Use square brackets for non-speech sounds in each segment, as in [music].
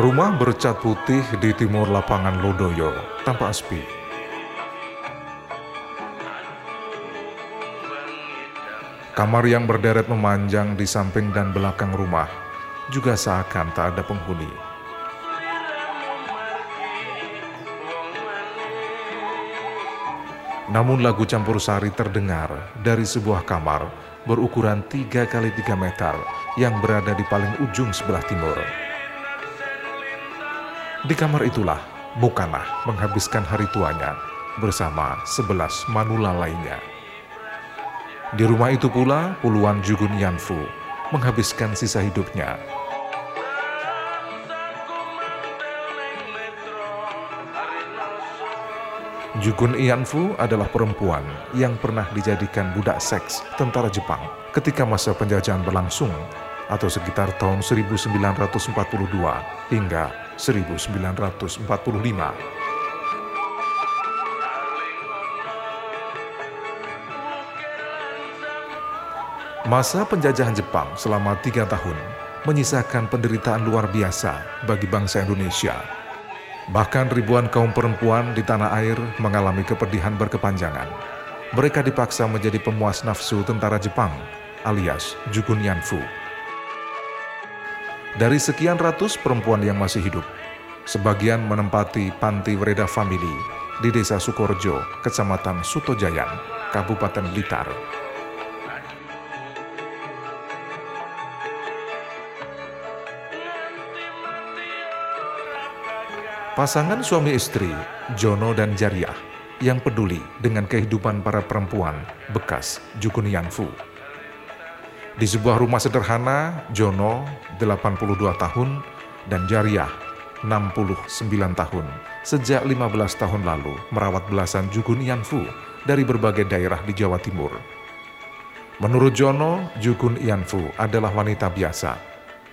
Rumah bercat putih di timur lapangan Lodoyo tampak sepi. Kamar yang berderet memanjang di samping dan belakang rumah juga seakan tak ada penghuni. Namun lagu campur sari terdengar dari sebuah kamar berukuran 3 kali 3 meter yang berada di paling ujung sebelah timur. Di kamar itulah Mukanah menghabiskan hari tuanya bersama sebelas manula lainnya. Di rumah itu pula puluhan Jugun Yanfu menghabiskan sisa hidupnya Jugun Ianfu adalah perempuan yang pernah dijadikan budak seks tentara Jepang ketika masa penjajahan berlangsung atau sekitar tahun 1942 hingga 1945. Masa penjajahan Jepang selama tiga tahun menyisakan penderitaan luar biasa bagi bangsa Indonesia Bahkan ribuan kaum perempuan di tanah air mengalami kepedihan berkepanjangan. Mereka dipaksa menjadi pemuas nafsu tentara Jepang alias Jukun Yanfu. Dari sekian ratus perempuan yang masih hidup, sebagian menempati Panti Wereda Family di Desa Sukorjo, Kecamatan Sutojayan, Kabupaten Blitar. Pasangan suami istri, Jono dan Jariah, yang peduli dengan kehidupan para perempuan bekas Jukun Yanfu. Di sebuah rumah sederhana, Jono 82 tahun dan Jariah 69 tahun sejak 15 tahun lalu merawat belasan Jukun Yanfu dari berbagai daerah di Jawa Timur. Menurut Jono, Jukun Yanfu adalah wanita biasa,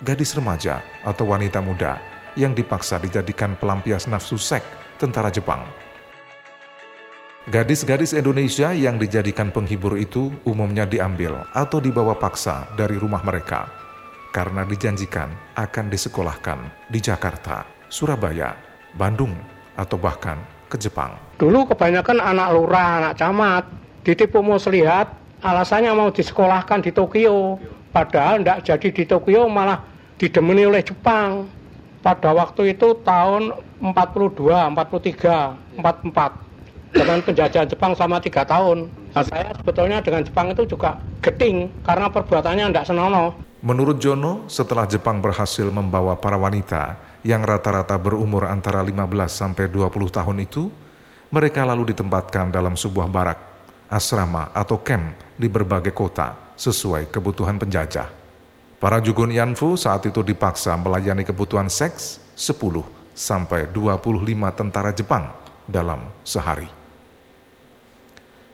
gadis remaja atau wanita muda yang dipaksa dijadikan pelampias nafsu seks tentara Jepang. Gadis-gadis Indonesia yang dijadikan penghibur itu umumnya diambil atau dibawa paksa dari rumah mereka karena dijanjikan akan disekolahkan di Jakarta, Surabaya, Bandung, atau bahkan ke Jepang. Dulu kebanyakan anak lurah, anak camat, ditipu muslihat, alasannya mau disekolahkan di Tokyo. Padahal tidak jadi di Tokyo malah didemeni oleh Jepang pada waktu itu tahun 42, 43, 44 dengan penjajahan Jepang selama tiga tahun. Nah, saya sebetulnya dengan Jepang itu juga geting karena perbuatannya tidak senonoh. Menurut Jono, setelah Jepang berhasil membawa para wanita yang rata-rata berumur antara 15 sampai 20 tahun itu, mereka lalu ditempatkan dalam sebuah barak, asrama atau camp di berbagai kota sesuai kebutuhan penjajah. Para Jugun Yanfu saat itu dipaksa melayani kebutuhan seks 10 sampai 25 tentara Jepang dalam sehari.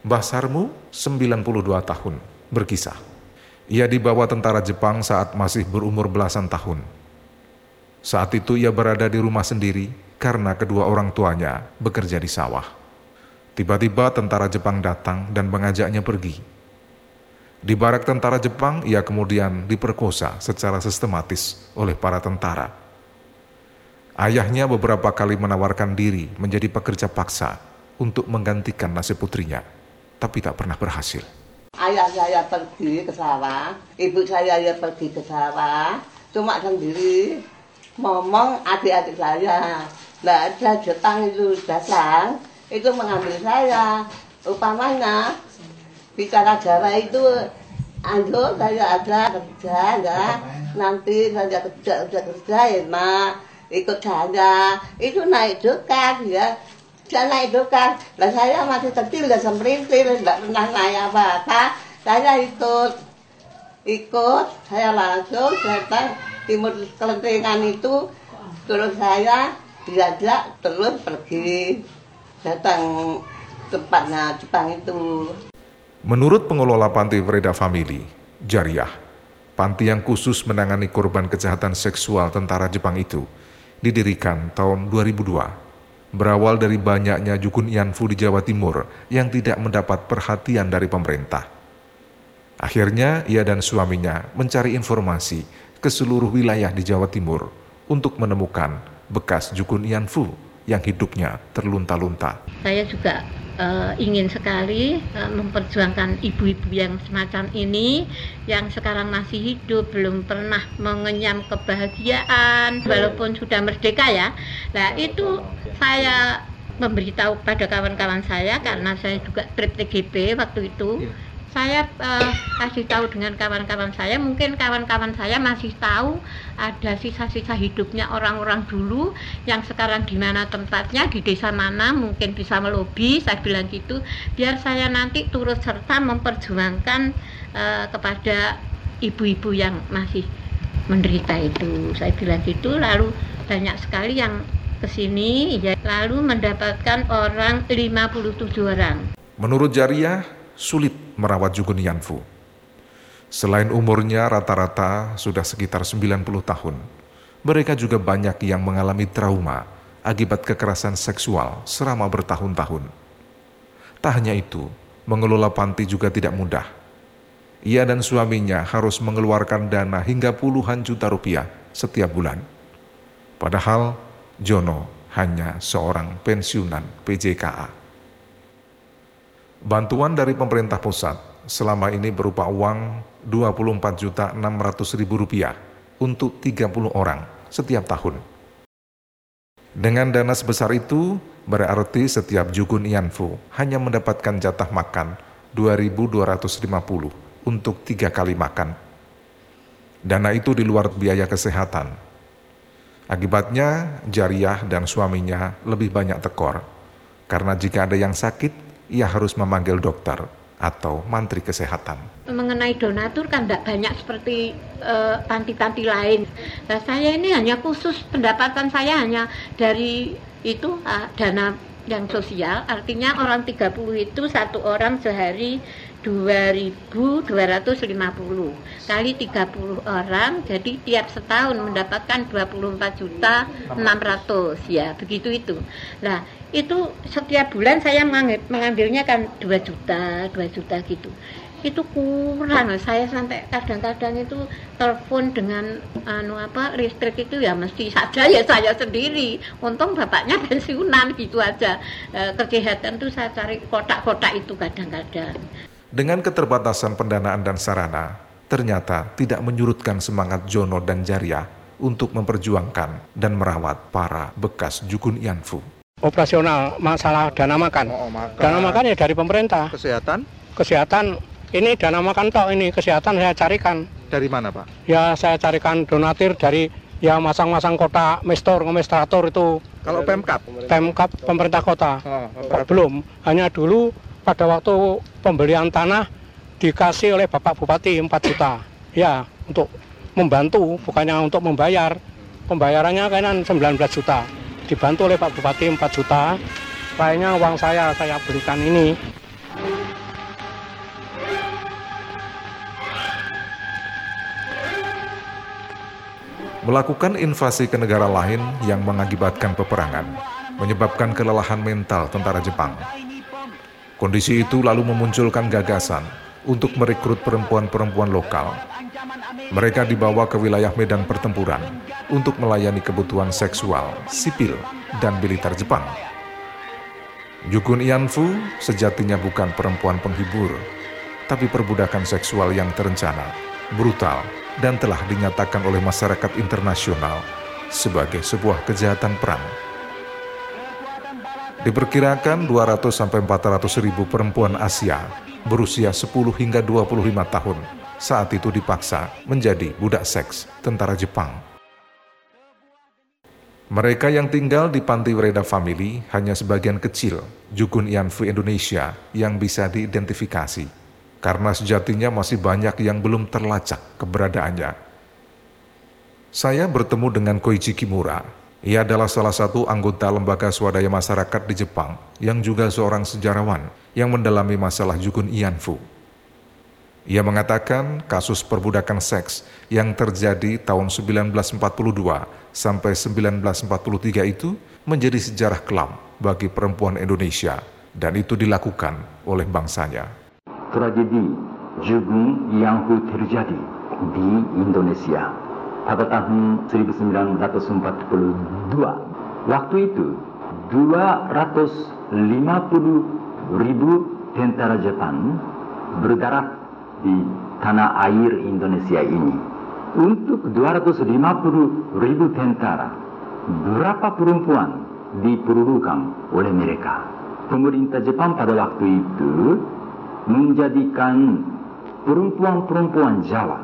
Mbah Sarmu 92 tahun berkisah. Ia dibawa tentara Jepang saat masih berumur belasan tahun. Saat itu ia berada di rumah sendiri karena kedua orang tuanya bekerja di sawah. Tiba-tiba tentara Jepang datang dan mengajaknya pergi di barak tentara Jepang, ia kemudian diperkosa secara sistematis oleh para tentara. Ayahnya beberapa kali menawarkan diri menjadi pekerja paksa untuk menggantikan nasib putrinya, tapi tak pernah berhasil. Ayah saya pergi ke sawah, ibu saya ya pergi ke sawah, cuma sendiri ngomong adik-adik saya. Tidak ada Jepang itu datang, itu mengambil saya. Upamanya bicara Jawa itu Ando saya ada kerja ya nanti saya kerja kerja kerja enak ikut saya itu naik dokan ya. Saya naik dokan lah saya masih kecil gak semprintil tidak pernah naik apa apa saya ikut. Ikut saya langsung datang timur kelentingan itu. Terus saya diajak terus pergi. Datang tempatnya Jepang itu. Menurut pengelola panti Vreda Family, Jariah, panti yang khusus menangani korban kejahatan seksual tentara Jepang itu, didirikan tahun 2002. Berawal dari banyaknya Jukun Yanfu di Jawa Timur yang tidak mendapat perhatian dari pemerintah. Akhirnya ia dan suaminya mencari informasi ke seluruh wilayah di Jawa Timur untuk menemukan bekas Jukun Yanfu yang hidupnya terlunta-lunta. Saya juga uh, ingin sekali uh, memperjuangkan ibu-ibu yang semacam ini yang sekarang masih hidup belum pernah mengenyam kebahagiaan walaupun sudah merdeka ya. Nah itu saya memberitahu pada kawan-kawan saya karena saya juga trip TGP waktu itu saya uh, kasih tahu dengan kawan-kawan saya. Mungkin kawan-kawan saya masih tahu ada sisa-sisa hidupnya orang-orang dulu yang sekarang di mana tempatnya di desa mana mungkin bisa melobi saya bilang gitu. Biar saya nanti turut serta memperjuangkan uh, kepada ibu-ibu yang masih menderita itu. Saya bilang gitu. Lalu banyak sekali yang ke sini ya. Lalu mendapatkan orang 57 orang. Menurut Jariah sulit merawat Jugun Yanfu. Selain umurnya rata-rata sudah sekitar 90 tahun, mereka juga banyak yang mengalami trauma akibat kekerasan seksual selama bertahun-tahun. Tak hanya itu, mengelola panti juga tidak mudah. Ia dan suaminya harus mengeluarkan dana hingga puluhan juta rupiah setiap bulan. Padahal Jono hanya seorang pensiunan PJKA. Bantuan dari pemerintah pusat selama ini berupa uang 24 juta 600 ribu rupiah untuk 30 orang setiap tahun. Dengan dana sebesar itu, berarti setiap Jugun Yanfu hanya mendapatkan jatah makan 2.250 untuk tiga kali makan. Dana itu di luar biaya kesehatan. Akibatnya, Jariah dan suaminya lebih banyak tekor, karena jika ada yang sakit, ia harus memanggil dokter atau mantri kesehatan. Mengenai donatur kan tidak banyak seperti eh, panti-panti uh, lain. Nah, saya ini hanya khusus pendapatan saya hanya dari itu uh, dana yang sosial, artinya orang 30 itu satu orang sehari 2250 kali 30 orang jadi tiap setahun mendapatkan 24 juta 600 ya begitu itu. Nah itu setiap bulan saya mengambilnya kan 2 juta 2 juta gitu. Itu kurang saya sampai kadang-kadang itu telepon dengan anu apa listrik itu ya mesti saja ya saya sendiri. Untung bapaknya pensiunan gitu aja. E, kegiatan tuh saya cari kotak-kotak itu kadang-kadang dengan keterbatasan pendanaan dan sarana, ternyata tidak menyurutkan semangat Jono dan Jaria untuk memperjuangkan dan merawat para bekas Jukun Yanfu. Operasional masalah dana makan. Oh, makan. Dana makan ya dari pemerintah. Kesehatan? Kesehatan ini dana makan toh ini kesehatan saya carikan. Dari mana Pak? Ya saya carikan donatir dari ya masang-masang kota mestor ngemestrator itu. Kalau Pemkap? Pemkap pemerintah kota. Oh, Belum, hanya dulu pada waktu pembelian tanah dikasih oleh Bapak Bupati 4 juta. Ya, untuk membantu, bukannya untuk membayar. Pembayarannya kan 19 juta. Dibantu oleh Pak Bupati 4 juta. Lainnya uang saya, saya belikan ini. Melakukan invasi ke negara lain yang mengakibatkan peperangan, menyebabkan kelelahan mental tentara Jepang Kondisi itu lalu memunculkan gagasan untuk merekrut perempuan-perempuan lokal. Mereka dibawa ke wilayah medan pertempuran untuk melayani kebutuhan seksual, sipil, dan militer Jepang. Jukun Ianfu sejatinya bukan perempuan penghibur, tapi perbudakan seksual yang terencana, brutal, dan telah dinyatakan oleh masyarakat internasional sebagai sebuah kejahatan perang. Diperkirakan 200 sampai 400 ribu perempuan Asia berusia 10 hingga 25 tahun saat itu dipaksa menjadi budak seks tentara Jepang. Mereka yang tinggal di Panti Wereda Family hanya sebagian kecil Jukun Yanfu Indonesia yang bisa diidentifikasi, karena sejatinya masih banyak yang belum terlacak keberadaannya. Saya bertemu dengan Koichi Kimura, ia adalah salah satu anggota lembaga swadaya masyarakat di Jepang yang juga seorang sejarawan yang mendalami masalah Jukun Ianfu. Ia mengatakan kasus perbudakan seks yang terjadi tahun 1942 sampai 1943 itu menjadi sejarah kelam bagi perempuan Indonesia dan itu dilakukan oleh bangsanya. Tragedi Jukun Ianfu terjadi di Indonesia pada tahun 1942. Waktu itu 250 ribu tentara Jepang bergerak di tanah air Indonesia ini. Untuk 250 ribu tentara, berapa perempuan diperlukan oleh mereka? Pemerintah Jepang pada waktu itu menjadikan perempuan-perempuan Jawa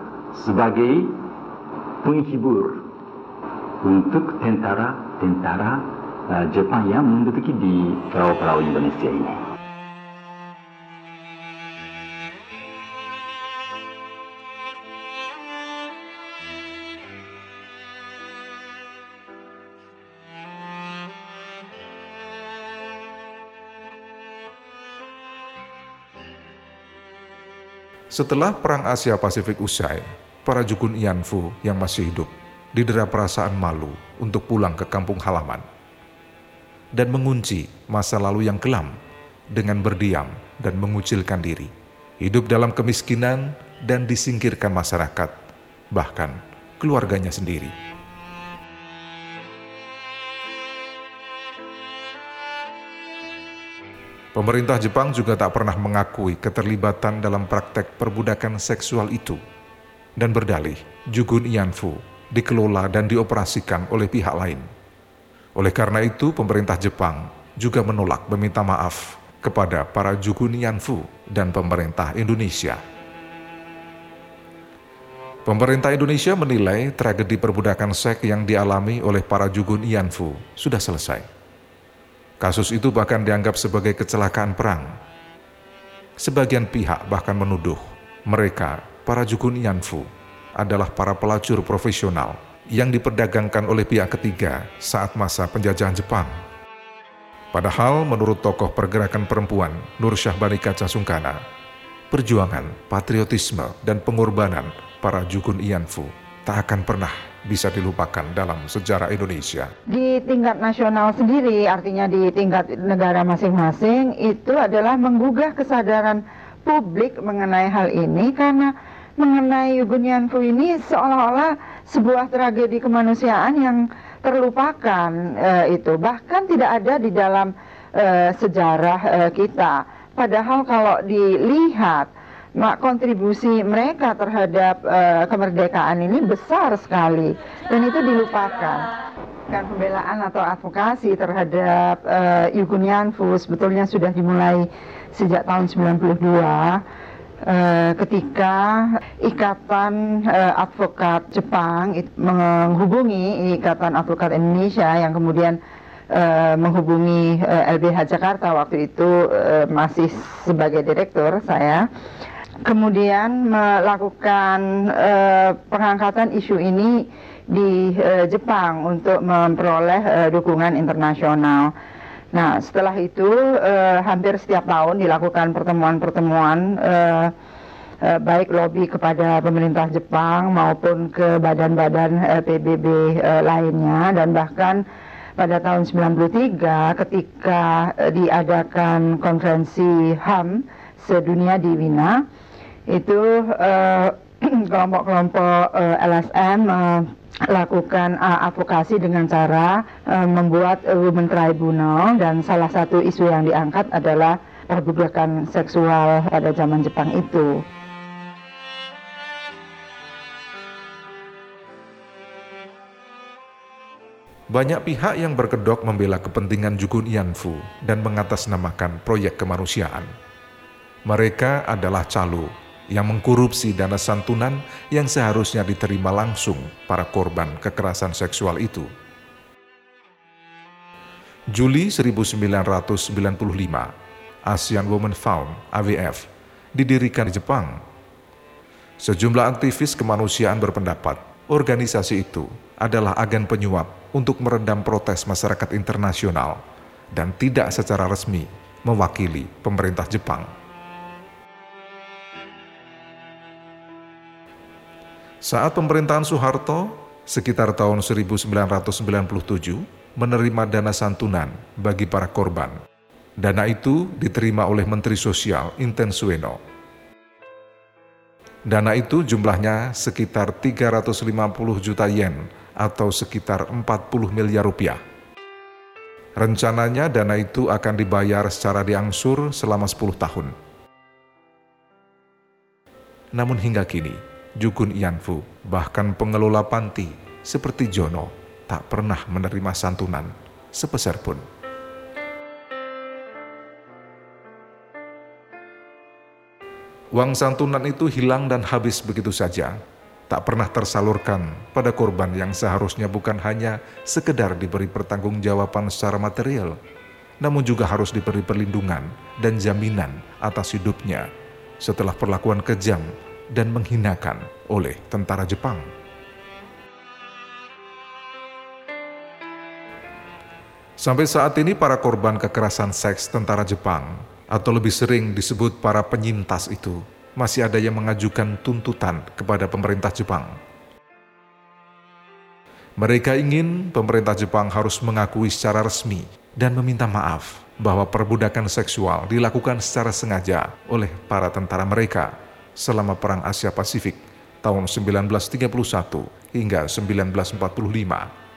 sebagai penghibur untuk tentara-tentara uh, Jepang yang menduduki di pulau-pulau Indonesia ini. Setelah Perang Asia Pasifik usai, para Jukun Ianfu yang masih hidup didera perasaan malu untuk pulang ke kampung halaman dan mengunci masa lalu yang kelam dengan berdiam dan mengucilkan diri, hidup dalam kemiskinan dan disingkirkan masyarakat, bahkan keluarganya sendiri. Pemerintah Jepang juga tak pernah mengakui keterlibatan dalam praktek perbudakan seksual itu dan berdalih Jugun Ianfu dikelola dan dioperasikan oleh pihak lain. Oleh karena itu, pemerintah Jepang juga menolak meminta maaf kepada para Jugun Ianfu dan pemerintah Indonesia. Pemerintah Indonesia menilai tragedi perbudakan seks yang dialami oleh para Jugun Ianfu sudah selesai Kasus itu bahkan dianggap sebagai kecelakaan perang. Sebagian pihak bahkan menuduh mereka, para Jukun Yanfu, adalah para pelacur profesional yang diperdagangkan oleh pihak ketiga saat masa penjajahan Jepang. Padahal menurut tokoh pergerakan perempuan Nur Syahbani Kaca Sungkana, perjuangan, patriotisme, dan pengorbanan para Jukun Ianfu tak akan pernah bisa dilupakan dalam sejarah Indonesia. Di tingkat nasional sendiri, artinya di tingkat negara masing-masing, itu adalah menggugah kesadaran publik mengenai hal ini karena mengenai Fu ini seolah-olah sebuah tragedi kemanusiaan yang terlupakan e, itu. Bahkan tidak ada di dalam e, sejarah e, kita. Padahal kalau dilihat mak kontribusi mereka terhadap uh, kemerdekaan ini besar sekali. Dan itu dilupakan. Kan pembelaan atau advokasi terhadap uh, sebetulnya sudah dimulai sejak tahun 92 eh, ketika Ikatan uh, Advokat Jepang it, menghubungi Ikatan Advokat Indonesia yang kemudian uh, menghubungi LBH Jakarta waktu itu masih sebagai direktur saya kemudian melakukan pengangkatan isu ini di Jepang untuk memperoleh dukungan internasional. Nah, setelah itu uh, hampir setiap tahun dilakukan pertemuan-pertemuan uh, uh, baik lobby kepada pemerintah Jepang maupun ke badan-badan uh, PBB uh, lainnya. Dan bahkan pada tahun 93 ketika uh, diadakan konferensi HAM sedunia di Wina itu eh, [clears throat] kelompok-kelompok uh, LSM uh, lakukan uh, advokasi dengan cara uh, membuat uh, women tribunal dan salah satu isu yang diangkat adalah perbudakan seksual pada zaman Jepang itu. Banyak pihak yang berkedok membela kepentingan Jugun Yanfu dan mengatasnamakan proyek kemanusiaan. Mereka adalah calo yang mengkorupsi dana santunan yang seharusnya diterima langsung para korban kekerasan seksual itu. Juli 1995, ASEAN Women Found (AWF) didirikan di Jepang. Sejumlah aktivis kemanusiaan berpendapat organisasi itu adalah agen penyuap untuk meredam protes masyarakat internasional dan tidak secara resmi mewakili pemerintah Jepang. Saat pemerintahan Soeharto, sekitar tahun 1997, menerima dana santunan bagi para korban. Dana itu diterima oleh Menteri Sosial Inten Sueno. Dana itu jumlahnya sekitar 350 juta yen atau sekitar 40 miliar rupiah. Rencananya dana itu akan dibayar secara diangsur selama 10 tahun. Namun hingga kini, Jukun Ianfu, bahkan pengelola panti seperti Jono, tak pernah menerima santunan sepeser pun. Uang santunan itu hilang dan habis begitu saja, tak pernah tersalurkan pada korban yang seharusnya bukan hanya sekedar diberi pertanggungjawaban secara material, namun juga harus diberi perlindungan dan jaminan atas hidupnya setelah perlakuan kejam dan menghinakan oleh tentara Jepang. Sampai saat ini para korban kekerasan seks tentara Jepang atau lebih sering disebut para penyintas itu masih ada yang mengajukan tuntutan kepada pemerintah Jepang. Mereka ingin pemerintah Jepang harus mengakui secara resmi dan meminta maaf bahwa perbudakan seksual dilakukan secara sengaja oleh para tentara mereka selama Perang Asia Pasifik tahun 1931 hingga 1945.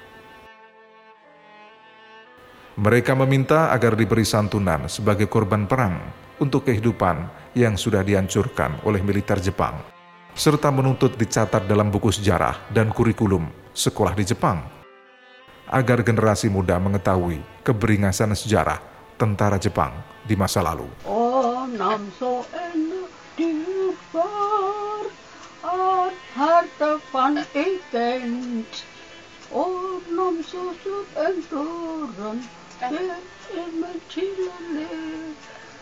Mereka meminta agar diberi santunan sebagai korban perang untuk kehidupan yang sudah dihancurkan oleh militer Jepang, serta menuntut dicatat dalam buku sejarah dan kurikulum sekolah di Jepang, agar generasi muda mengetahui keberingasan sejarah tentara Jepang di masa lalu. Oh, for our heart of content. Om Nam Susut and Toran,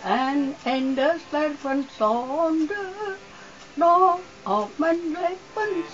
and enders that one sonder, no, of man like one.